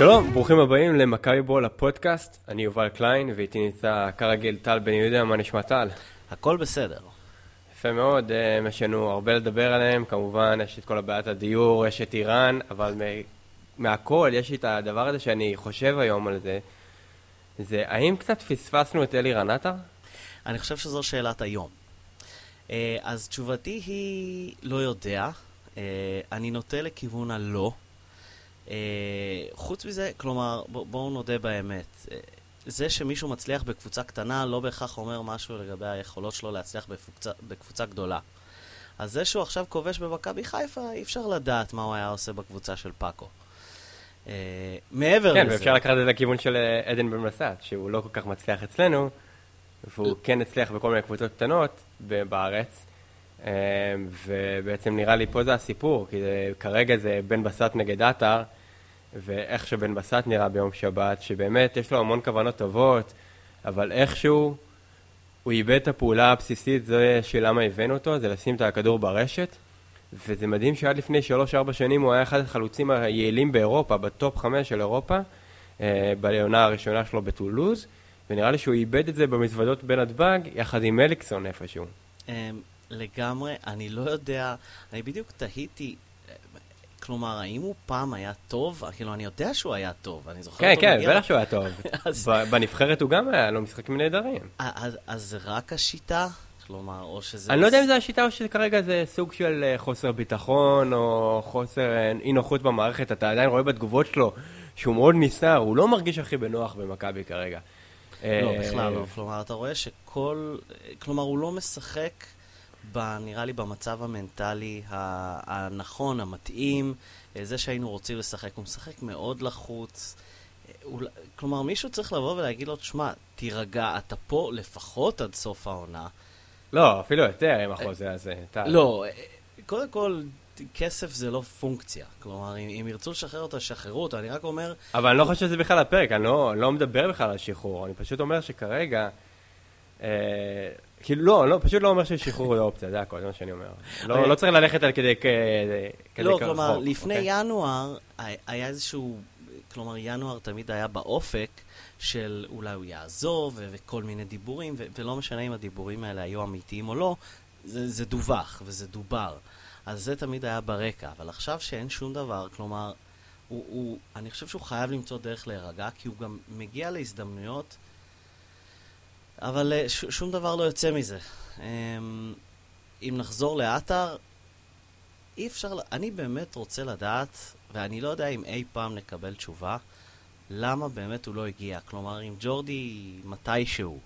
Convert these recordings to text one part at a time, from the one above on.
שלום, ברוכים הבאים למכבי בול הפודקאסט, אני יובל קליין, ואיתי נמצא כרגיל טל בן יהודה, מה נשמע טל? הכל בסדר. יפה מאוד, אה, יש לנו הרבה לדבר עליהם, כמובן יש את כל הבעיית הדיור, יש את איראן, אבל מהכל יש את הדבר הזה שאני חושב היום על זה, זה האם קצת פספסנו את אלירן עטר? אני חושב שזו שאלת היום. אה, אז תשובתי היא לא יודע, אה, אני נוטה לכיוון הלא. חוץ מזה, כלומר, בואו נודה באמת, זה שמישהו מצליח בקבוצה קטנה לא בהכרח אומר משהו לגבי היכולות שלו להצליח בקבוצה, בקבוצה גדולה. אז זה שהוא עכשיו כובש במכבי חיפה, אי אפשר לדעת מה הוא היה עושה בקבוצה של פאקו. Uh, מעבר כן, לזה... כן, ואפשר לקחת את זה לכיוון של אה, עדן בן מסת, שהוא לא כל כך מצליח אצלנו, והוא כן הצליח בכל מיני קבוצות קטנות בארץ, אה, ובעצם נראה לי פה זה הסיפור, כי זה, כרגע זה בן בסט נגד עטר, ואיך שבן בסט נראה ביום שבת, שבאמת יש לו המון כוונות טובות, אבל איכשהו הוא איבד את הפעולה הבסיסית, זה שלמה הבאנו אותו, זה לשים את הכדור ברשת. וזה מדהים שעד לפני 3-4 שנים הוא היה אחד החלוצים היעילים באירופה, ב top 5 של אירופה, אה, בעונה הראשונה שלו בטולוז, ונראה לי שהוא איבד את זה במזוודות בנתב"ג, יחד עם אליקסון איפשהו. אמ, לגמרי, אני לא יודע, אני בדיוק תהיתי כלומר, האם הוא פעם היה טוב? כאילו, אני יודע שהוא היה טוב, אני זוכר כן, אותו כן, בטח שהוא היה טוב. בנבחרת הוא גם היה לו משחקים נהדרים. אז זה רק השיטה? כלומר, או שזה... אני לא יודע אם זה השיטה או שכרגע זה סוג של אה, חוסר ביטחון, או חוסר אה, אי נוחות במערכת. אתה עדיין רואה בתגובות שלו שהוא מאוד נסער, הוא לא מרגיש הכי בנוח במכבי כרגע. לא, אה, בכלל לא. כלומר, אתה רואה שכל... כלומר, הוא לא משחק... ב, נראה לי במצב המנטלי הנכון, המתאים, אה, זה שהיינו רוצים לשחק. הוא משחק מאוד לחוץ. אה, כלומר, מישהו צריך לבוא ולהגיד לו, תשמע, תירגע, אתה פה לפחות עד סוף העונה. לא, אפילו יותר עם החוזה הזה. לא, אה, קודם כל, כסף זה לא פונקציה. כלומר, אם, אם ירצו לשחרר אותו, שחררו אותו, אני רק אומר... אבל אני לא חושב שזה בכלל הפרק, אני לא, לא מדבר בכלל על שחרור, אני פשוט אומר שכרגע... אה, כאילו, לא, לא, פשוט לא אומר ששחרור זה אופציה, זה הכל, זה מה שאני אומר. לא, לא צריך ללכת על כדי כדי לא, כלומר, לפני אוקיי? ינואר היה איזשהו, כלומר, ינואר תמיד היה באופק של אולי הוא יעזוב וכל מיני דיבורים, ולא משנה אם הדיבורים האלה היו אמיתיים או לא, זה, זה דווח וזה דובר. אז זה תמיד היה ברקע, אבל עכשיו שאין שום דבר, כלומר, הוא, הוא, אני חושב שהוא חייב למצוא דרך להירגע, כי הוא גם מגיע להזדמנויות אבל אה, ש- שום דבר לא יוצא מזה. אמ, אם נחזור לאתר, אי אפשר... אני באמת רוצה לדעת, ואני לא יודע אם אי פעם נקבל תשובה, למה באמת הוא לא הגיע. כלומר, אם ג'ורדי מתישהו,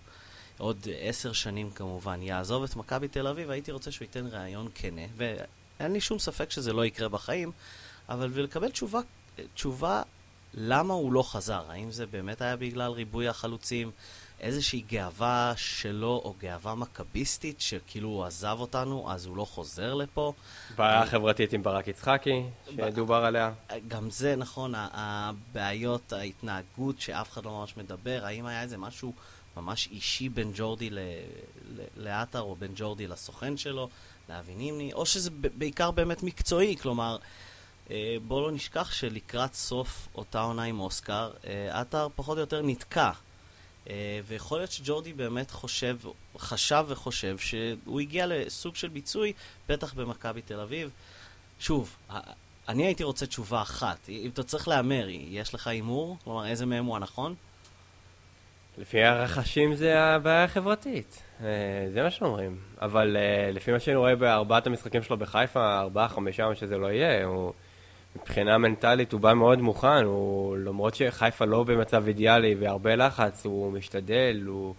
עוד עשר שנים כמובן, יעזוב את מכבי תל אביב, הייתי רוצה שהוא ייתן ראיון כנה, ואין לי שום ספק שזה לא יקרה בחיים, אבל ולקבל תשובה, תשובה למה הוא לא חזר. האם זה באמת היה בגלל ריבוי החלוצים? איזושהי גאווה שלו, או גאווה מכביסטית, שכאילו הוא עזב אותנו, אז הוא לא חוזר לפה. בעיה חברתית עם ברק יצחקי, שדובר עליה. גם זה, נכון, הבעיות, ההתנהגות שאף אחד לא ממש מדבר, האם היה איזה משהו ממש אישי בין ג'ורדי לעטר, או בין ג'ורדי לסוכן שלו, לאבי נימני, או שזה בעיקר באמת מקצועי, כלומר... אה, בואו לא נשכח שלקראת סוף אותה עונה עם אוסקר, אה, עטר פחות או יותר נתקע אה, ויכול להיות שג'ורדי באמת חושב, חשב וחושב שהוא הגיע לסוג של ביצוי, בטח במכבי תל אביב. שוב, אני הייתי רוצה תשובה אחת. אם אתה צריך להמר, יש לך הימור? כלומר, איזה מהם הוא הנכון? לפי הרכשים זה הבעיה החברתית. אה, זה מה שאומרים. אבל אה, לפי מה שאני רואה בארבעת המשחקים שלו בחיפה, ארבעה, חמישה, מה שזה לא יהיה, הוא... מבחינה מנטלית הוא בא מאוד מוכן, הוא, למרות שחיפה לא במצב אידיאלי והרבה לחץ, הוא משתדל, הוא,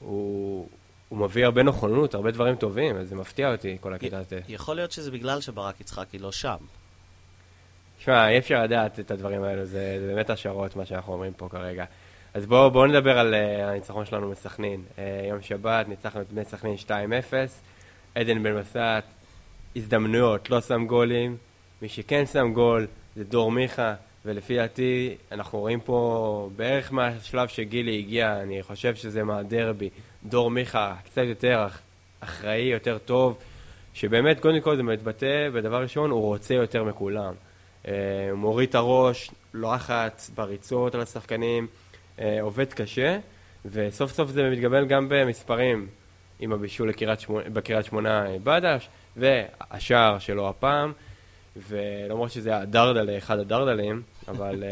הוא, הוא מביא הרבה נכונות, הרבה דברים טובים, אז זה מפתיע אותי, כל הקטע הזה. יכול להיות שזה בגלל שברק יצחקי לא שם. שמע, אי אפשר לדעת את הדברים האלו, זה, זה באמת השערות, מה שאנחנו אומרים פה כרגע. אז בואו בוא נדבר על uh, הניצחון שלנו מסכנין. Uh, יום שבת, ניצחנו את בני סכנין 2-0, עדן בן מסעת, הזדמנויות, לא שם גולים. מי שכן שם גול זה דור מיכה, ולפי דעתי אנחנו רואים פה בערך מהשלב שגילי הגיע, אני חושב שזה מהדרבי, דור מיכה קצת יותר אחראי, יותר טוב, שבאמת קודם כל זה מתבטא בדבר ראשון, הוא רוצה יותר מכולם. אה, מוריד את הראש, לוחץ בריצות על השחקנים, אה, עובד קשה, וסוף סוף זה מתגבל גם במספרים, עם הבישול בקריית שמונה אה, בדש, והשער שלו הפעם, ולמרות שזה הדרדלה, אחד הדרדלים, אבל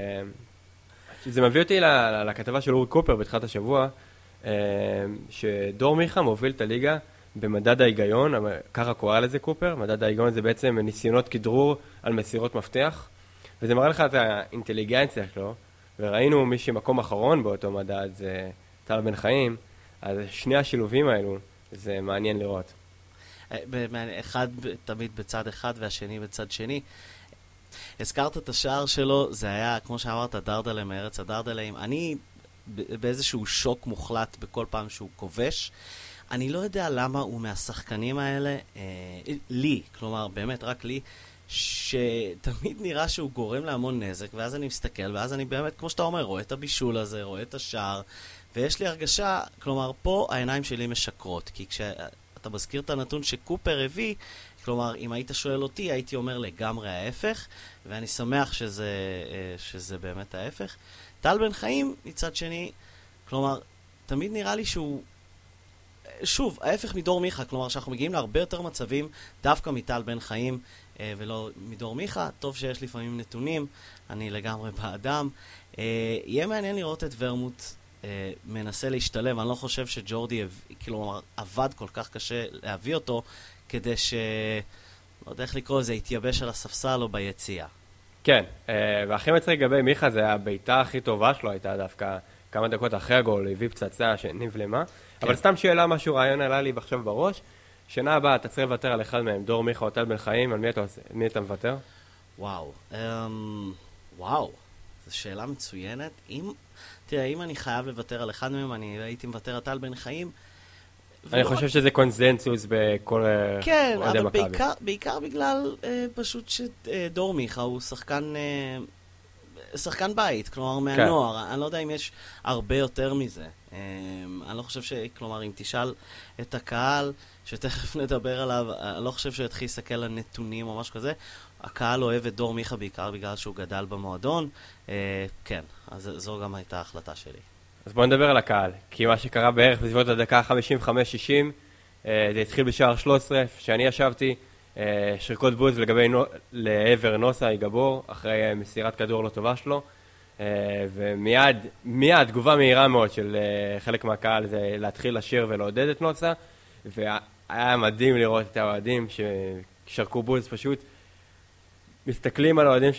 זה מביא אותי לכתבה של אורי קופר בתחילת השבוע, שדור מיכה מוביל את הליגה במדד ההיגיון, ככה קורא לזה קופר, מדד ההיגיון זה בעצם ניסיונות כדרור על מסירות מפתח, וזה מראה לך את האינטליגנציה שלו, וראינו מי שמקום אחרון באותו מדד זה טל בן חיים, אז שני השילובים האלו, זה מעניין לראות. אחד תמיד בצד אחד והשני בצד שני. הזכרת את השער שלו, זה היה, כמו שאמרת, דרדלה מארץ הדרדלאים. אני באיזשהו שוק מוחלט בכל פעם שהוא כובש. אני לא יודע למה הוא מהשחקנים האלה, אה, לי, כלומר, באמת רק לי, שתמיד נראה שהוא גורם להמון נזק, ואז אני מסתכל, ואז אני באמת, כמו שאתה אומר, רואה את הבישול הזה, רואה את השער, ויש לי הרגשה, כלומר, פה העיניים שלי משקרות, כי כשאתה מזכיר את הנתון שקופר הביא, כלומר, אם היית שואל אותי, הייתי אומר לגמרי ההפך, ואני שמח שזה, אה, שזה באמת ההפך. טל בן חיים, מצד שני, כלומר, תמיד נראה לי שהוא שוב, ההפך מדור מיכה, כלומר שאנחנו מגיעים להרבה יותר מצבים דווקא מטל בן חיים אה, ולא מדור מיכה. טוב שיש לפעמים נתונים, אני לגמרי בעדם. אה, יהיה מעניין לראות את ורמוט אה, מנסה להשתלב, אני לא חושב שג'ורדי כאילו, עבד כל כך קשה להביא אותו כדי ש... לא יודע איך לקרוא לזה, יתייבש על הספסל או ביציאה. כן, אה, והכי מצחיק לגבי מיכה זה הבעיטה הכי טובה שלו הייתה דווקא כמה דקות אחרי הגול, הביא פצצה שנבלמה. כן. אבל סתם שאלה, משהו, רעיון עלה לי עכשיו בראש. שנה הבאה אתה צריך לוותר על אחד מהם, דור מיכה או טל בן חיים, על מי אתה, מי אתה מוותר? וואו, um, וואו, זו שאלה מצוינת. אם, תראה, אם אני חייב לוותר על אחד מהם, אני הייתי מוותר על טל בן חיים. אני חושב רק... שזה קונזנצוס בכל אה, כן, אבל בעיקר, בעיקר בגלל uh, פשוט שדור uh, מיכה הוא שחקן... Uh, שחקן בית, כלומר כן. מהנוער, כן. אני לא יודע אם יש הרבה יותר מזה. אמ, אני לא חושב ש... כלומר, אם תשאל את הקהל, שתכף נדבר עליו, אני לא חושב שהוא יתחיל להסתכל על נתונים או משהו כזה. הקהל אוהב את דור מיכה בעיקר בגלל שהוא גדל במועדון. אה, כן, אז זו גם הייתה ההחלטה שלי. אז בואו נדבר על הקהל, כי מה שקרה בערך בסביבות הדקה 55-60, אה, זה התחיל בשער 13, שאני ישבתי, אה, שריקות בוז לגבי נו, לעבר נוסה גבור, אחרי מסירת כדור לא טובה שלו. אה, ומיד, מיד, תגובה מהירה מאוד של אה, חלק מהקהל זה להתחיל לשיר ולעודד את נוסה, והיה מדהים לראות את האוהדים ששרקו בוז פשוט מסתכלים על האוהדים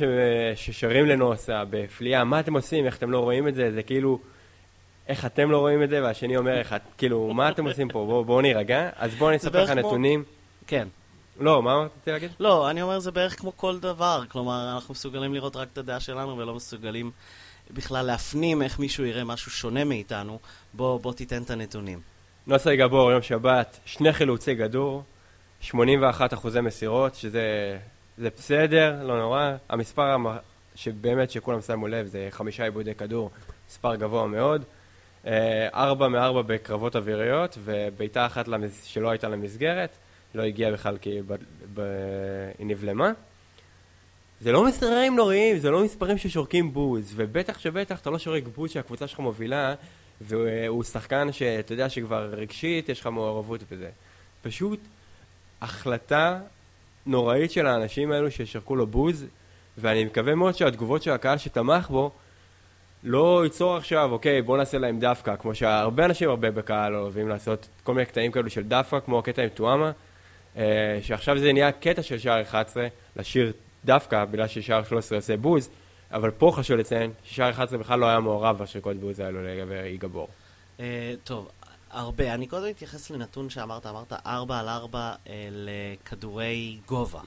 ששרים לנוסה בפליאה, מה אתם עושים, איך אתם לא רואים את זה, זה כאילו, איך אתם לא רואים את זה, והשני אומר, איך, כאילו, מה אתם עושים פה, בואו בוא נירגע, אז בואו אני אספר לך נתונים. כן. לא, מה רציתי להגיד? לא, אני אומר זה בערך כמו כל דבר. כלומר, אנחנו מסוגלים לראות רק את הדעה שלנו ולא מסוגלים בכלל להפנים איך מישהו יראה משהו שונה מאיתנו. בוא, בוא תיתן את הנתונים. נוסי גבור, יום שבת, שני חילוצי גדור, 81 אחוזי מסירות, שזה זה בסדר, לא נורא. המספר שבאמת שכולם שמו לב זה חמישה עיבודי כדור, מספר גבוה מאוד. אה, ארבע מארבע בקרבות אוויריות, ובעיטה אחת למס... שלא הייתה למסגרת. לא הגיעה בכלל כי היא נבלמה. זה לא מספרים נוראים, זה לא מספרים ששורקים בוז, ובטח שבטח אתה לא שורק בוז שהקבוצה שלך מובילה, והוא שחקן שאתה יודע שכבר רגשית יש לך מעורבות בזה. פשוט החלטה נוראית של האנשים האלו ששרקו לו בוז, ואני מקווה מאוד שהתגובות של הקהל שתמך בו לא ייצור עכשיו, אוקיי, בוא נעשה להם דווקא, כמו שהרבה אנשים הרבה בקהל אוהבים לעשות כל מיני קטעים כאלו של דווקא, כמו הקטע עם טואמה. אה, שעכשיו זה נהיה קטע של שער 11, לשיר דווקא בגלל ששער 13 עושה בוז, אבל פה חשוב לציין ששער 11 בכלל לא היה מעורב בשריקות בוז האלו לגבי יגבור. אה, טוב, הרבה. אני קודם אתייחס לנתון שאמרת, אמרת 4 על 4 אה, לכדורי גובה.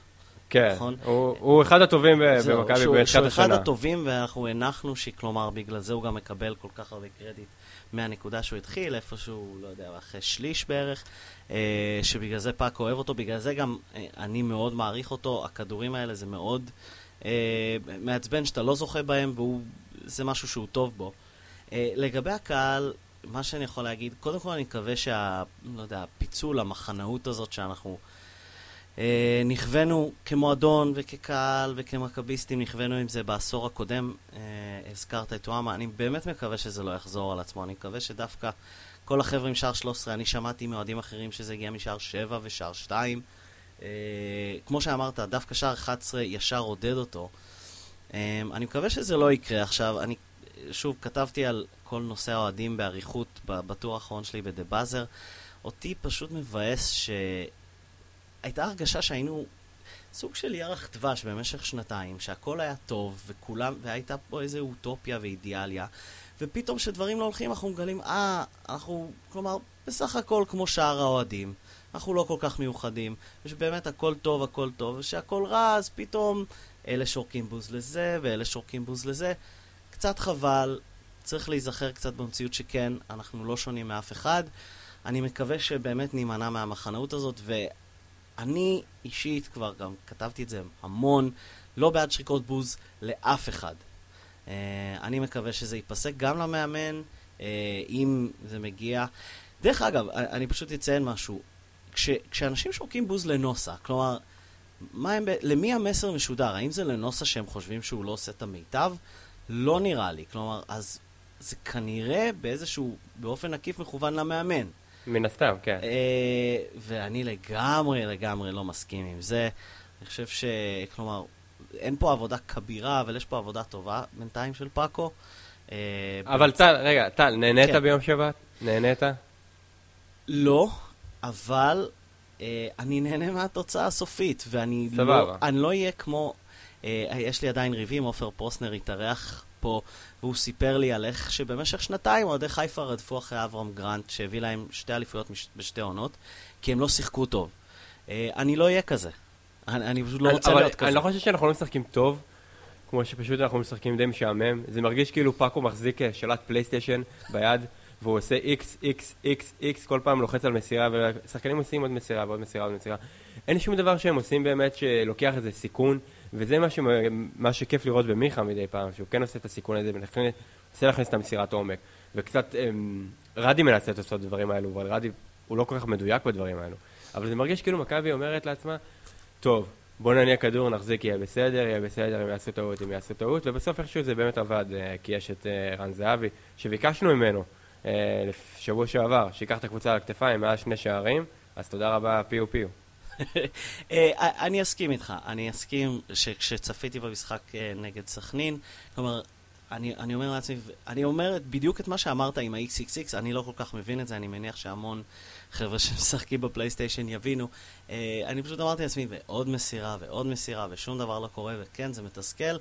כן, נכון? הוא, הוא אחד הטובים במכבי בתחילת השנה. שהוא אחד הטובים, ואנחנו הנחנו שכלומר, בגלל זה הוא גם מקבל כל כך הרבה קרדיט מהנקודה שהוא התחיל, איפשהו, לא יודע, אחרי שליש בערך, אה, שבגלל זה פאקו אוהב אותו, בגלל זה גם אה, אני מאוד מעריך אותו, הכדורים האלה זה מאוד אה, מעצבן שאתה לא זוכה בהם, וזה משהו שהוא טוב בו. אה, לגבי הקהל, מה שאני יכול להגיד, קודם כל אני מקווה שה... לא יודע, הפיצול, המחנאות הזאת שאנחנו... אה, נכוונו כמועדון וכקהל וכמכביסטים, נכוונו עם זה בעשור הקודם. אה, הזכרת את וואמה, אני באמת מקווה שזה לא יחזור על עצמו. אני מקווה שדווקא כל החבר'ה עם שער 13, אני שמעתי מאוהדים אחרים שזה הגיע משער 7 ושער 2. אה, כמו שאמרת, דווקא שער 11 ישר עודד אותו. אה, אני מקווה שזה לא יקרה עכשיו. אני, שוב, כתבתי על כל נושא האוהדים באריכות בטור האחרון שלי ב"דה באזר". אותי פשוט מבאס שהייתה הרגשה שהיינו סוג של ירח דבש במשך שנתיים, שהכל היה טוב, וכולם, והייתה פה איזו אוטופיה ואידיאליה, ופתאום כשדברים לא הולכים אנחנו מגלים, אה, אנחנו, כלומר, בסך הכל כמו שאר האוהדים. אנחנו לא כל כך מיוחדים, ושבאמת הכל טוב, הכל טוב, ושהכל רע, אז פתאום אלה שורקים בוז לזה, ואלה שורקים בוז לזה. קצת חבל, צריך להיזכר קצת במציאות שכן, אנחנו לא שונים מאף אחד. אני מקווה שבאמת נימנע מהמחנאות הזאת, ואני אישית כבר גם כתבתי את זה המון, לא בעד שריקות בוז לאף אחד. Uh, אני מקווה שזה ייפסק גם למאמן, uh, אם זה מגיע. דרך אגב, אני פשוט אציין משהו. כש, כשאנשים שורקים בוז לנוסה, כלומר, מה הם, למי המסר משודר? האם זה לנוסה שהם חושבים שהוא לא עושה את המיטב? לא נראה לי. כלומר, אז זה כנראה באיזשהו, באופן עקיף מכוון למאמן. מן הסתם, כן. אה, ואני לגמרי, לגמרי לא מסכים עם זה. אני חושב ש... כלומר, אין פה עבודה כבירה, אבל יש פה עבודה טובה בינתיים של פאקו. אה, אבל טל, רגע, טל, נהנית כן. ביום שבת? נהנית? לא, אבל אה, אני נהנה מהתוצאה הסופית, ואני לא, אני לא אהיה כמו... אה, יש לי עדיין ריבים, עופר פרוסנר התארח פה, והוא סיפר לי על איך שבמשך שנתיים אוהדי חיפה רדפו אחרי אברהם גרנט, שהביא להם שתי אליפויות בשתי עונות, כי הם לא שיחקו טוב. אה, אני לא אהיה כזה. אני, אני פשוט לא רוצה אבל להיות כזה. אני לא חושב שאנחנו לא משחקים טוב, כמו שפשוט אנחנו משחקים די משעמם. זה מרגיש כאילו פאקו מחזיק אה, שלט פלייסטיישן ביד, והוא עושה איקס, איקס, איקס, איקס, כל פעם לוחץ על מסירה, ושחקנים עושים עוד מסירה ועוד מסירה ועוד מסירה. אין שום דבר שהם עושים באמת שלוקח איזה סיכון, וזה מה, ש... מה שכיף לראות במיכה מדי פעם, שהוא כן עושה את הסיכון הזה, ומנסה להכניס את המסירת עומק. וקצת, אמ, רדי מנסה לעשות את הדברים האלו, אבל רדי הוא לא כל כך מדויק בדברים האלו. אבל זה מרגיש כאילו מכבי אומרת לעצמה, טוב, בוא נניע כדור, נחזיק, יהיה בסדר, יהיה בסדר, אם יעשו טעות, אם יעשו טעות, ובסוף איכשהו זה באמת עבד, אה, כי יש את אה, רן זהבי, שביקשנו ממנו אה, שבוע שעבר, שיקח את הקבוצה על הכתפיים מעל שני שערים, אז תודה רבה, פיו פיו. אני אסכים איתך, אני אסכים שכשצפיתי במשחק נגד סכנין, כלומר, אני, אני אומר לעצמי, אני אומר בדיוק את מה שאמרת עם ה-XXX, אני לא כל כך מבין את זה, אני מניח שהמון חבר'ה שמשחקים בפלייסטיישן יבינו. Uh, אני פשוט אמרתי לעצמי, ועוד מסירה ועוד מסירה, ושום דבר לא קורה, וכן, זה מתסכל,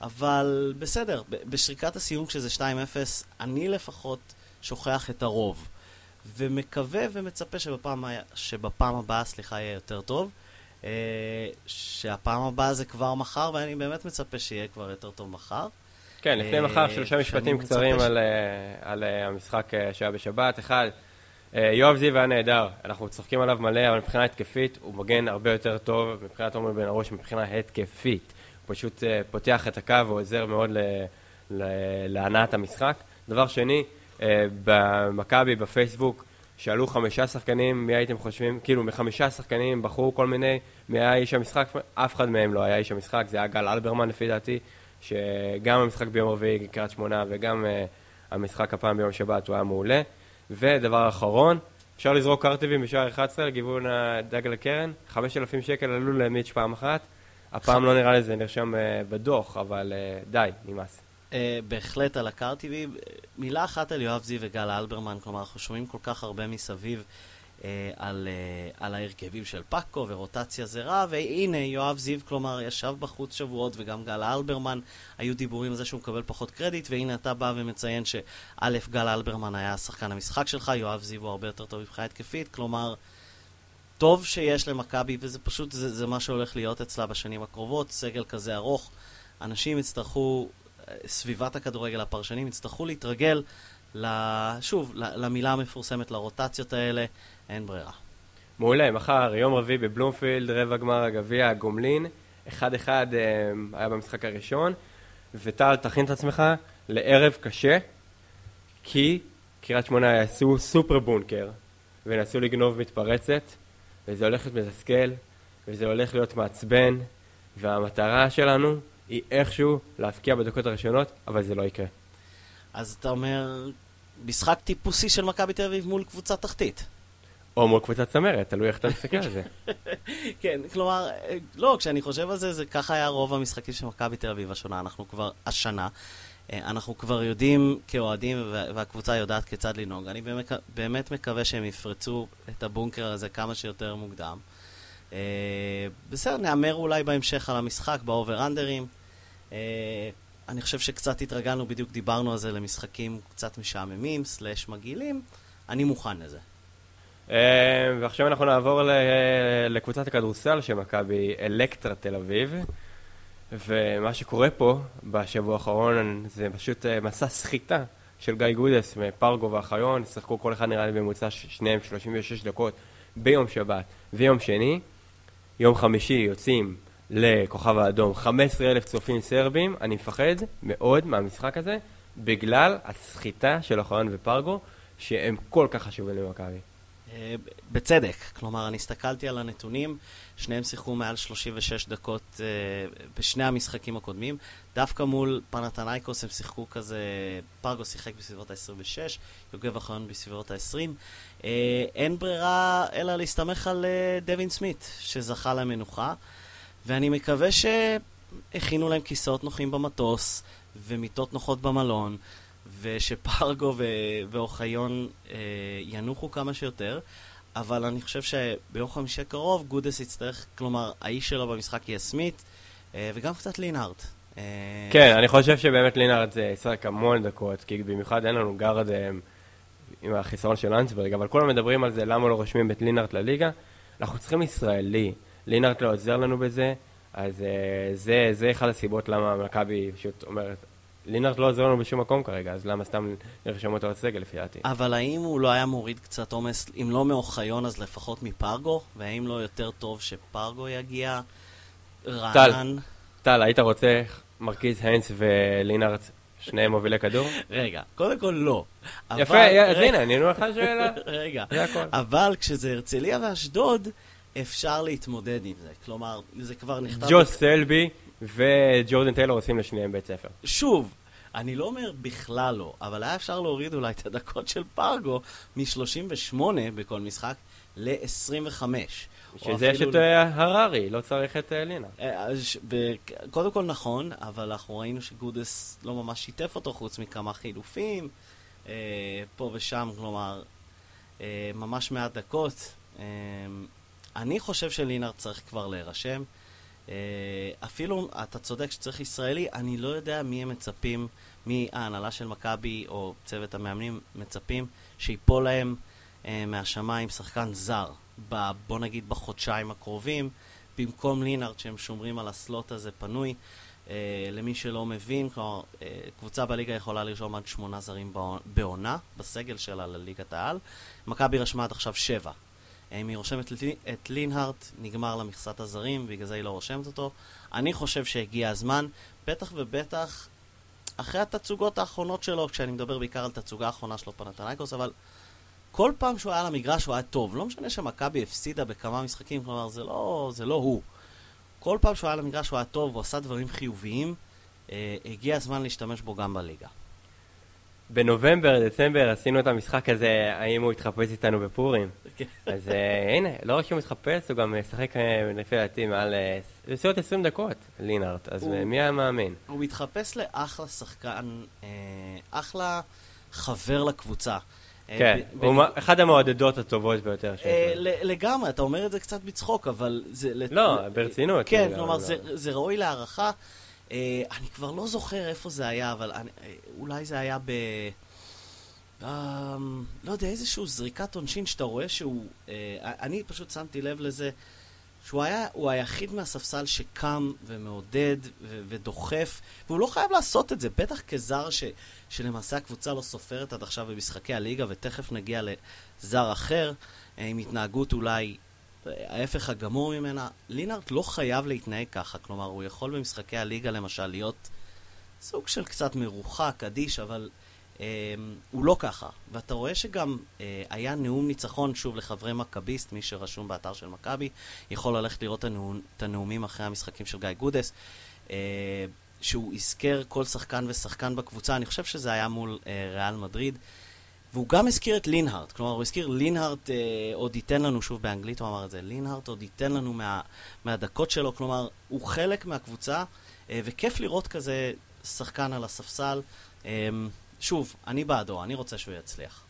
אבל בסדר, בשריקת הסיום כשזה 2-0, אני לפחות שוכח את הרוב. ומקווה ומצפה שבפעם, שבפעם הבאה, סליחה, יהיה יותר טוב. Uh, שהפעם הבאה זה כבר מחר, ואני באמת מצפה שיהיה כבר יותר טוב מחר. כן, לפני מחר שלושה משפטים קצרים על, על המשחק שהיה בשבת. אחד, אה, יואב זיו היה נהדר, אנחנו צוחקים עליו מלא, אבל מבחינה התקפית הוא מגן הרבה יותר טוב מבחינת עומר בן ארוש מבחינה התקפית. הוא פשוט אה, פותח את הקו ועוזר מאוד להנעת המשחק. דבר שני, אה, במכבי, בפייסבוק, שאלו חמישה שחקנים, מי הייתם חושבים, כאילו מחמישה שחקנים בחרו כל מיני, מי היה איש המשחק, אף אחד מהם לא היה איש המשחק, זה היה גל אלברמן לפי דעתי, שגם המשחק ביום רביעי, קריית שמונה, וגם המשחק הפעם ביום שבת, הוא היה מעולה. ודבר אחרון, אפשר לזרוק קרטיבים בשער 11 לכיוון הדגל הקרן, 5,000 שקל עלו למיץ' פעם אחת. הפעם לא נראה לי זה נרשם uh, בדוח, אבל uh, די, נמאס. Uh, בהחלט על הקרטיבים. מילה אחת על יואב זיו וגל אלברמן, כלומר, אנחנו שומעים כל כך הרבה מסביב אה, על, אה, על ההרכבים של פאקו ורוטציה זה רע, והנה יואב זיו, כלומר, ישב בחוץ שבועות וגם גל אלברמן, היו דיבורים על זה שהוא מקבל פחות קרדיט, והנה אתה בא ומציין שא', גל אלברמן היה שחקן המשחק שלך, יואב זיו הוא הרבה יותר טוב מבחינה התקפית, כלומר, טוב שיש למכבי, וזה פשוט, זה, זה מה שהולך להיות אצלה בשנים הקרובות, סגל כזה ארוך, אנשים יצטרכו, סביבת הכדורגל, הפרשנים יצטרכו להתרגל שוב, למילה המפורסמת, לרוטציות האלה, אין ברירה. מעולה, מחר, יום רביעי בבלומפילד, רבע גמר הגביע, גומלין, 1-1 אה, היה במשחק הראשון, וטל, תכין את עצמך לערב קשה, כי קריית שמונה יעשו סופר בונקר, וינסו לגנוב מתפרצת, וזה הולך להיות מתסכל, וזה הולך להיות מעצבן, והמטרה שלנו היא איכשהו להפקיע בדקות הראשונות, אבל זה לא יקרה. אז אתה אומר, משחק טיפוסי של מכבי תל אביב מול קבוצה תחתית. או מול קבוצת צמרת, תלוי איך אתה מסתכל על זה. כן, כלומר, לא, כשאני חושב על זה, זה ככה היה רוב המשחקים של מכבי תל אביב השנה. אנחנו כבר, השנה, אה, אנחנו כבר יודעים כאוהדים, והקבוצה יודעת כיצד לנהוג. אני באמת, באמת מקווה שהם יפרצו את הבונקר הזה כמה שיותר מוקדם. אה, בסדר, נהמר אולי בהמשך על המשחק, באובר-אנדרים. אה, אני חושב שקצת התרגלנו, בדיוק דיברנו על זה למשחקים קצת משעממים, סלאש מגעילים. אני מוכן לזה. ועכשיו אנחנו נעבור לקבוצת הכדורסל של מכבי אלקטרה תל אביב. ומה שקורה פה בשבוע האחרון זה פשוט אה, מסע סחיטה של גיא גודס מפרגו ואחיון, שיחקו כל אחד נראה לי בממוצע שניהם 36 דקות ביום שבת ויום שני. יום חמישי יוצאים לכוכב האדום 15 אלף צופים סרבים, אני מפחד מאוד מהמשחק הזה בגלל הסחיטה של אחיון ופרגו שהם כל כך חשובים למכבי. אה, בצדק, כלומר, אני הסתכלתי על הנתונים, שניהם שיחקו מעל 36 דקות uh, בשני המשחקים הקודמים. דווקא מול פנתנייקוס הם שיחקו כזה, פרגו שיחק בסביבות ה-26, יוגב אחרון בסביבות ה-20. Uh, אה, אין ברירה אלא להסתמך על דווין סמית, שזכה למנוחה, ואני מקווה שהכינו להם כיסאות נוחים במטוס ומיטות נוחות במלון. ושפרגו ואוחיון אה, ינוחו כמה שיותר, אבל אני חושב שביום חמישי הקרוב גודס יצטרך, כלומר, האיש שלו במשחק יהיה סמית, אה, וגם קצת לינארט. אה... כן, אני חושב שבאמת לינארט זה ישחק המון דקות, כי במיוחד אין לנו גארד עם החיסרון של אנסברג, אבל כולם מדברים על זה, למה לא רושמים את לינארט לליגה. אנחנו צריכים ישראלי, לינארט לא עוזר לנו בזה, אז אה, זה, זה אחד הסיבות למה מכבי פשוט אומרת, לינארד לא עוזר לנו בשום מקום כרגע, אז למה סתם נרשום אותו לסגל לפי דעתי? אבל האם הוא לא היה מוריד קצת עומס, אם לא מאוחיון אז לפחות מפרגו? והאם לא יותר טוב שפרגו יגיע? רענן? טל, טל, היית רוצה מרקיז היינס ולינארד שניהם מובילי כדור? רגע, קודם כל לא. יפה, אז הנה, ענינו לך שאלה. רגע, אבל כשזה הרצליה ואשדוד, אפשר להתמודד עם זה. כלומר, זה כבר נכתב... ג'ו סלבי וג'ורדן טיילור עושים לשניהם בית ספר. שוב, אני לא אומר בכלל לא, אבל היה אפשר להוריד אולי את הדקות של פרגו מ-38 בכל משחק ל-25. שזה יש את אה, הררי, לא צריך את אה, לינה. אה, קודם כל נכון, אבל אנחנו ראינו שגודס לא ממש שיתף אותו חוץ מכמה חילופים, פה ושם, כלומר, ממש מעט דקות. אני חושב שלינארד צריך כבר להירשם. אפילו, אתה צודק שצריך ישראלי, אני לא יודע מי הם מצפים מההנהלה של מכבי או צוות המאמנים מצפים שיפול להם אה, מהשמיים שחקן זר, ב, בוא נגיד בחודשיים הקרובים, במקום לינארד שהם שומרים על הסלוט הזה פנוי. אה, למי שלא מבין, כלומר, אה, קבוצה בליגה יכולה לרשום עד שמונה זרים בעונה, בסגל שלה לליגת העל. מכבי רשמה עד עכשיו שבע. אם היא רושמת את לינהארט, נגמר לה מכסת הזרים, בגלל זה היא לא רושמת אותו. אני חושב שהגיע הזמן, בטח ובטח אחרי התצוגות האחרונות שלו, כשאני מדבר בעיקר על תצוגה האחרונה שלו פנתנייקוס, אבל כל פעם שהוא היה על המגרש הוא היה טוב. לא משנה שמכבי הפסידה בכמה משחקים, כלומר זה לא, זה לא הוא. כל פעם שהוא היה על המגרש הוא היה טוב, הוא עשה דברים חיוביים, אה, הגיע הזמן להשתמש בו גם בליגה. בנובמבר, דצמבר, עשינו את המשחק הזה, האם הוא התחפש איתנו בפורים. כן. אז uh, הנה, לא רק שהוא מתחפש, הוא גם משחק uh, לפי דעתי מעל uh, בסביבות 20 דקות, לינארט, אז מי היה מאמין? הוא מתחפש לאחלה שחקן, אחלה חבר לקבוצה. כן, הוא אחד המעודדות הטובות ביותר שלנו. לגמרי, אתה אומר את זה קצת בצחוק, אבל זה... לא, ברצינות. כן, כלומר, לא. זה ראוי להערכה. אה, אני כבר לא זוכר איפה זה היה, אבל אני, אה, אולי זה היה ב... אה, לא יודע, איזשהו זריקת עונשין שאתה רואה שהוא... אה, אני פשוט שמתי לב לזה שהוא היה, הוא היחיד מהספסל שקם ומעודד ו- ודוחף, והוא לא חייב לעשות את זה, בטח כזר ש, שלמעשה הקבוצה לא סופרת עד עכשיו במשחקי הליגה, ותכף נגיע לזר אחר, אה, עם התנהגות אולי ההפך הגמור ממנה. לינארט לא חייב להתנהג ככה, כלומר, הוא יכול במשחקי הליגה למשל להיות סוג של קצת מרוחק, אדיש, אבל הוא לא ככה. ואתה רואה שגם אה, היה נאום ניצחון, שוב, לחברי מכביסט, מי שרשום באתר של מכבי, יכול ללכת לראות את הנאומים אחרי המשחקים של גיא גודס. אה, שהוא הזכר כל שחקן ושחקן בקבוצה, אני חושב שזה היה מול אה, ריאל מדריד. והוא גם הזכיר את לינהארט, כלומר הוא הזכיר לינהארט אה, עוד ייתן לנו, שוב באנגלית הוא אמר את זה, לינהארט עוד ייתן לנו מה, מהדקות שלו, כלומר הוא חלק מהקבוצה, אה, וכיף לראות כזה שחקן על הספסל. אה, שוב, אני בעדו, אני רוצה שהוא יצליח.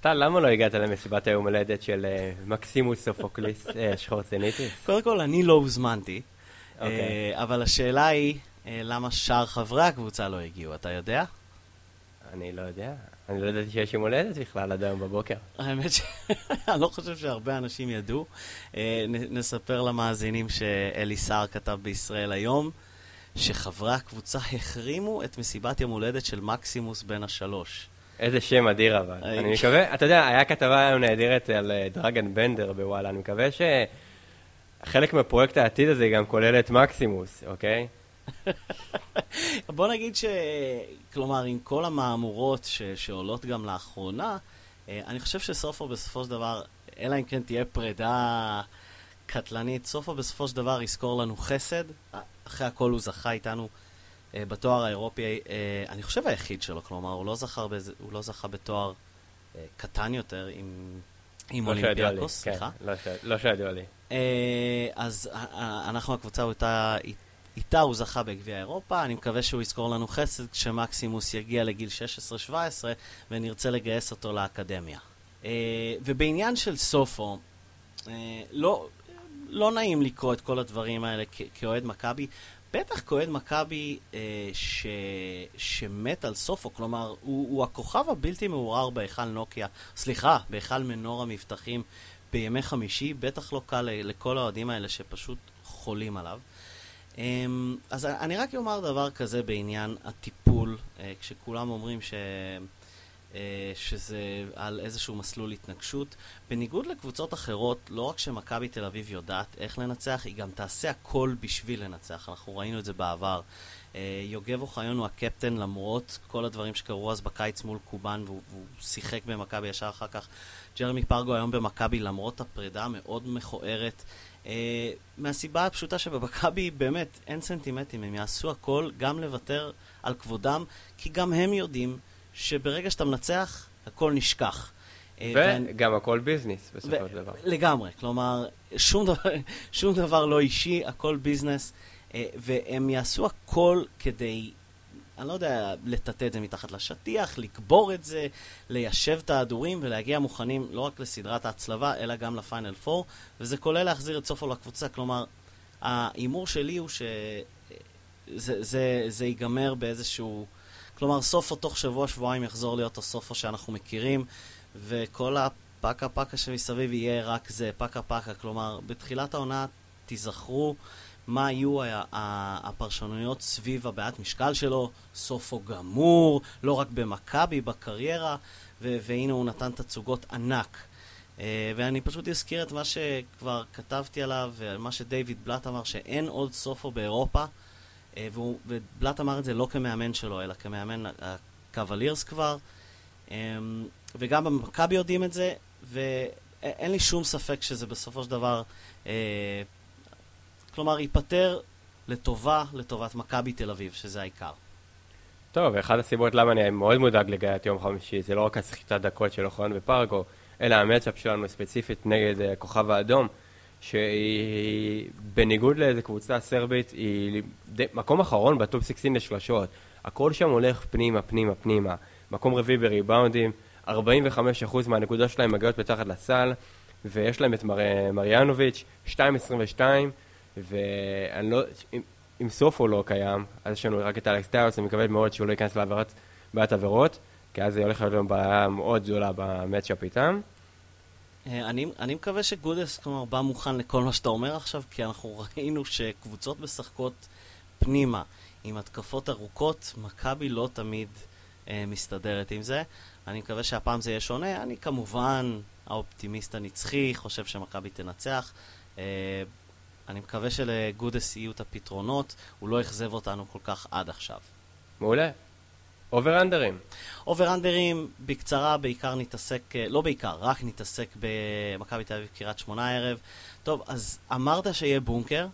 טל, למה לא הגעת למסיבת היום הולדת של אה, מקסימוס סופוקליס אה, שחורצניטיס? קודם כל, אני לא הוזמנתי, okay. אוקיי. אה, אבל השאלה היא, אה, למה שאר חברי הקבוצה לא הגיעו, אתה יודע? אני לא יודע. אני לא ידעתי שיש יום הולדת בכלל עד היום בבוקר. האמת שאני לא חושב שהרבה אנשים ידעו. אה, נספר למאזינים שאלי סער כתב בישראל היום, שחברי הקבוצה החרימו את מסיבת יום הולדת של מקסימוס בן השלוש. איזה שם אדיר אבל. אני מקווה, אתה יודע, היה כתבה היום נהדרת על דרגן בנדר בוואלה, אני מקווה שחלק מפרויקט העתיד הזה גם כולל את מקסימוס, אוקיי? בוא נגיד ש... כלומר, עם כל המהמורות ש... שעולות גם לאחרונה, אה, אני חושב שסופו בסופו של דבר, אלא אם כן תהיה פרידה קטלנית, סופו בסופו של דבר יזכור לנו חסד. אחרי הכל הוא זכה איתנו אה, בתואר האירופי, אה, אני חושב היחיד שלו, כלומר, הוא לא בזה, הוא לא זכה בתואר קטן יותר עם, עם לא אולימפיאקוס, סליחה. כן, לא שידוע לי. אז אנחנו, הקבוצה הייתה איתה הוא זכה בגביע אירופה, אני מקווה שהוא יזכור לנו חסד כשמקסימוס יגיע לגיל 16-17 ונרצה לגייס אותו לאקדמיה. Uh, ובעניין של סופו, uh, לא, לא נעים לקרוא את כל הדברים האלה כאוהד מכבי, בטח כאוהד מכבי ש... שמת על סופו, כלומר, הוא, הוא הכוכב הבלתי מעורער בהיכל נוקיה, סליחה, בהיכל מנור המבטחים בימי חמישי, בטח לא קל לכל האוהדים האלה שפשוט חולים עליו. אמ, אז אני רק אומר דבר כזה בעניין הטיפול, אה, כשכולם אומרים ש... אה, שזה על איזשהו מסלול התנגשות. בניגוד לקבוצות אחרות, לא רק שמכבי תל אביב יודעת איך לנצח, היא גם תעשה הכל בשביל לנצח. אנחנו ראינו את זה בעבר. אה, יוגב אוחיון הוא הקפטן למרות כל הדברים שקרו אז בקיץ מול קובאן, והוא, והוא שיחק במכבי ישר אחר כך. ג'רמי פרגו היום במכבי למרות הפרידה המאוד מכוערת. Uh, מהסיבה הפשוטה שבמכבי באמת אין סנטימטים, הם יעשו הכל גם לוותר על כבודם, כי גם הם יודעים שברגע שאתה מנצח, הכל נשכח. אה, וגם הכל ביזנס בסופו של דבר. לגמרי, כלומר, שום דבר, שום דבר לא אישי, הכל ביזנס, uh, והם יעשו הכל כדי אני לא יודע לטאטא את זה מתחת לשטיח, לקבור את זה, ליישב את ההדורים ולהגיע מוכנים לא רק לסדרת ההצלבה, אלא גם לפיינל 4, וזה כולל להחזיר את סופו לקבוצה. כלומר, ההימור שלי הוא שזה זה, זה ייגמר באיזשהו... כלומר, סופו תוך שבוע-שבועיים יחזור להיות הסופו שאנחנו מכירים, וכל הפקה פקה שמסביב יהיה רק זה, פקה פקה. כלומר, בתחילת העונה תיזכרו מה היו הפרשנויות סביב הבעיית משקל שלו, סופו גמור, לא רק במכבי, בקריירה, והנה הוא נתן תצוגות ענק. Uh, ואני פשוט אזכיר את מה שכבר כתבתי עליו, ומה שדייוויד בלאט אמר, שאין עוד סופו באירופה, uh, והוא, ובלאט אמר את זה לא כמאמן שלו, אלא כמאמן הקוולירס כבר, um, וגם במכבי יודעים את זה, ואין לי שום ספק שזה בסופו של דבר uh, כלומר, ייפטר לטובה, לטובת מכבי תל אביב, שזה העיקר. טוב, ואחת הסיבות למה אני מאוד מודאג לגביית יום חמישי, זה לא רק הסחיטת דקות של אוחיון ופרגו, אלא המצ'אפ שלנו ספציפית נגד uh, הכוכב האדום, שהיא בניגוד לאיזה קבוצה סרבית, היא די, מקום אחרון בטופ 16 לשלשות. הכל שם הולך פנימה, פנימה, פנימה. מקום רביעי בריבאונדים, 45% מהנקודות שלהם מגיעות מתחת לסל, ויש להם את מר... מריאנוביץ', 2.22, ואני לא, אם, סופו לא קיים, אז יש לנו רק את אלכס טיילוס, אני מקווה מאוד שהוא לא ייכנס לעבירת בעיית עבירות, כי אז זה הולך להיות לנו בעיה מאוד גדולה במצ'אפ איתם. אה, אני, אני מקווה שגודס, כלומר, בא מוכן לכל מה שאתה אומר עכשיו, כי אנחנו ראינו שקבוצות משחקות פנימה עם התקפות ארוכות, מכבי לא תמיד אה, מסתדרת עם זה. אני מקווה שהפעם זה יהיה שונה. אני כמובן האופטימיסט הנצחי, חושב שמכבי תנצח. אה, אני מקווה שלגודס יהיו את הפתרונות, הוא לא אכזב אותנו כל כך עד עכשיו. מעולה. over-under ים. over-under ים, בקצרה, בעיקר נתעסק, אה, לא בעיקר, רק נתעסק במכבי תל אביב קריית שמונה הערב. טוב, אז אמרת שיהיה בונקר,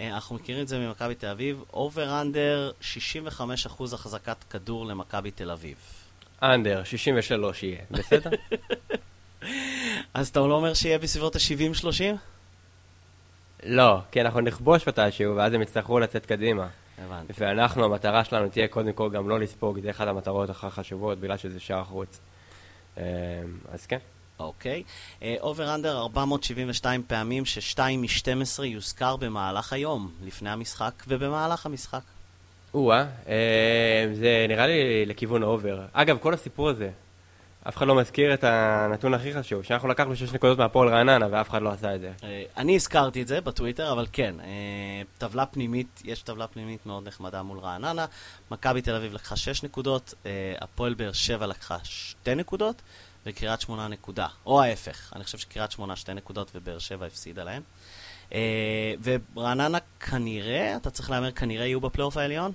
אה, אנחנו מכירים את זה ממכבי תל אביב, over-under, 65% החזקת כדור למכבי תל אביב. under, 63 יהיה, בסדר? אז אתה לא אומר שיהיה בסביבות ה-70-30? לא, כי אנחנו נכבוש מתישהו, ואז הם יצטרכו לצאת קדימה. הבנתי. ואנחנו, המטרה שלנו תהיה קודם כל גם לא לספוג, זה אחת המטרות הכי חשובות, בגלל שזה שער חוץ. אה, אז כן. אוקיי. over-under 472 פעמים ש-2 מ-12 יוזכר במהלך היום, לפני המשחק ובמהלך המשחק. או-אה, אה, זה נראה לי לכיוון ה over. אגב, כל הסיפור הזה, אף אחד לא מזכיר את הנתון הכי חשוב, שאנחנו לקחנו 6 נקודות מהפועל רעננה ואף אחד לא עשה את זה. אה, אני הזכרתי את זה בטוויטר, אבל כן, אה, טבלה פנימית, יש טבלה פנימית מאוד נחמדה מול רעננה. מכבי תל אביב לקחה 6 נקודות, אה, הפועל באר שבע לקחה 2 נקודות, וקריית שמונה נקודה. או ההפך, אני חושב שקריית שמונה 2 נקודות ובאר שבע הפסידה להם. ורעננה כנראה, אתה צריך להמר, כנראה יהיו בפלייאוף העליון?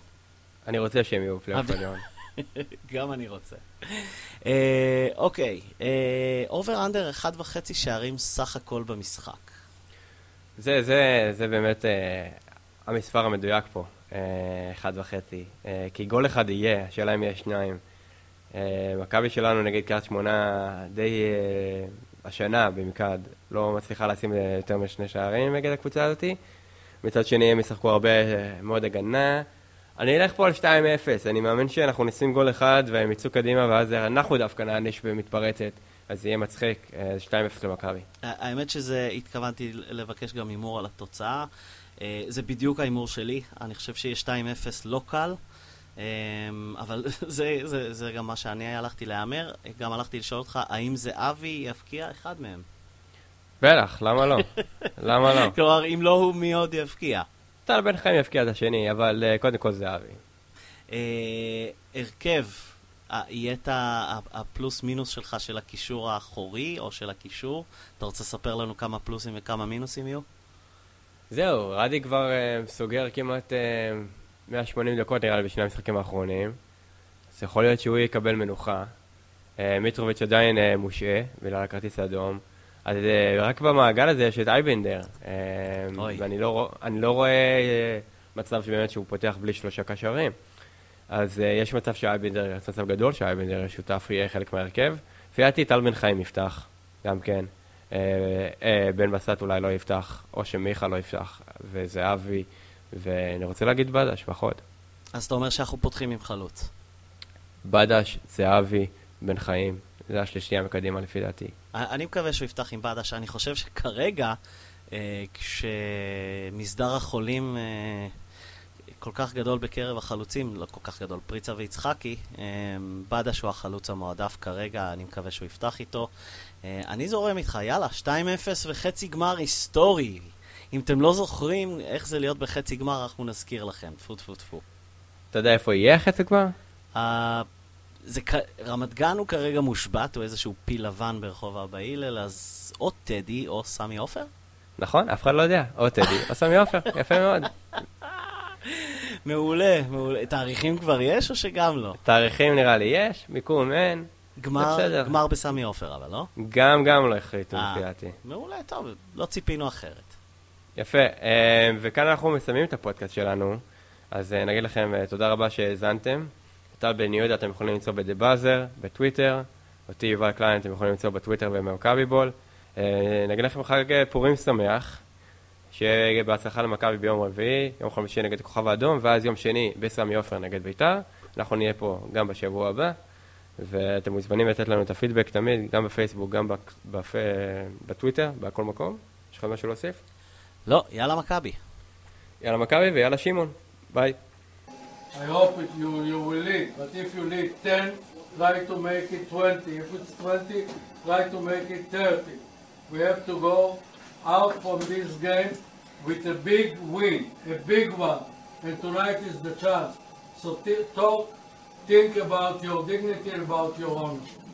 אני רוצה שהם יהיו בפלייאוף אבל- עליון. גם אני רוצה. אה, אוקיי, over under אחד וחצי שערים סך הכל במשחק. זה, זה, זה באמת אה, המספר המדויק פה, אה, אחד וחצי. אה, כי גול אחד יהיה, השאלה אם יהיה שניים. אה, מכבי שלנו נגד קריית שמונה די אה, השנה במקד, לא מצליחה לשים אה, יותר משני שערים נגד הקבוצה הזאתי. מצד שני הם ישחקו הרבה אה, מאוד הגנה. אני אלך פה על 2-0, אני מאמין שאנחנו נשים גול אחד והם יצאו קדימה ואז אנחנו דווקא נעניש במתפרצת, אז זה יהיה מצחיק, אה, 2-0 למכבי. האמת שזה, התכוונתי לבקש גם הימור על התוצאה. אה, זה בדיוק ההימור שלי, אני חושב שיהיה 2-0 לא קל, אה, אבל זה, זה, זה גם מה שאני הלכתי להמר. גם הלכתי לשאול אותך, האם זה אבי יפקיע אחד מהם? בטח, למה לא? למה לא? כלומר, אם לא הוא, מי עוד יפקיע? טל בן חיים יפקיע את השני, אבל uh, קודם כל זה אבי. אה, הרכב, אה, יהיה את הפלוס מינוס שלך של הקישור האחורי או של הקישור? אתה רוצה לספר לנו כמה פלוסים וכמה מינוסים יהיו? זהו, רדי כבר סוגר כמעט uh, 180 דקות נראה לי בשני המשחקים האחרונים. אז יכול להיות שהוא יקבל מנוחה. מיטרוביץ' עדיין מושעה בגלל הכרטיס האדום. אז uh, רק במעגל הזה יש את אייבנדר. אוי. ואני לא, לא רואה uh, מצב שבאמת שהוא פותח בלי שלושה קשרים. אז יש מצב שאייבנדר, יש מצב גדול שאייבנדר יהיה שותף, יהיה חלק מההרכב. לפי דעתי טל בן חיים יפתח, גם כן. אה, אה, בן בסט אולי לא יפתח, או שמיכה לא יפתח, וזהבי, ואני רוצה להגיד בדש, פחות. אז אתה אומר שאנחנו פותחים עם חלוץ. בדש, זהבי, בן חיים, זה השלישייה מקדימה לפי דעתי. אני מקווה שהוא יפתח עם בדש. אני חושב שכרגע, אה, כשמסדר החולים אה, כל כך גדול בקרב החלוצים, לא כל כך גדול, פריצה ויצחקי, אה, בדש הוא החלוץ המועדף כרגע, אני מקווה שהוא יפתח איתו. אה, אני זורם איתך, יאללה, 2-0 וחצי גמר היסטורי. אם אתם לא זוכרים איך זה להיות בחצי גמר, אנחנו נזכיר לכם. טפו טפו טפו. אתה יודע איפה יהיה החצי כבר? אה, זה. רמת גן הוא כרגע מושבת, הוא איזשהו פיל לבן ברחוב אבא הלל, אז או טדי או סמי עופר? נכון? אף אחד לא יודע. או טדי, או סמי עופר, יפה מאוד. מעולה, מעולה. תאריכים כבר יש או שגם לא? תאריכים נראה לי יש, מיקום אין. גמר. גמר בסמי עופר אבל, לא? גם גם לא החליטו אה. לפי דעתי. מעולה, טוב, לא ציפינו אחרת. יפה, אה, וכאן אנחנו מסיימים את הפודקאסט שלנו, אז אה, נגיד לכם אה, תודה רבה שהאזנתם. טל בן יהודה אתם יכולים למצוא בדה באזר, בטוויטר, אותי יובל קליין אתם יכולים למצוא בטוויטר במכבי בול. אה, נגיד לכם חג אה, פורים שמח, שיהיה בהצלחה למכבי ביום רביעי, יום חמישי נגד הכוכב האדום, ואז יום שני בסמי עופר נגד ביתר. אנחנו נהיה פה גם בשבוע הבא, ואתם מוזמנים לתת לנו את הפידבק תמיד, גם בפייסבוק, גם. בפ... בטוויטר, בכל מקום. יש לך משהו להוסיף? לא, יאללה מכבי. יאללה מכבי ויאללה שמעון. ביי. I hope it, you, you will lead, but if you lead 10, try to make it 20. If it's 20, try to make it 30. We have to go out from this game with a big win, a big one. And tonight is the chance. So talk, think about your dignity about your ownership.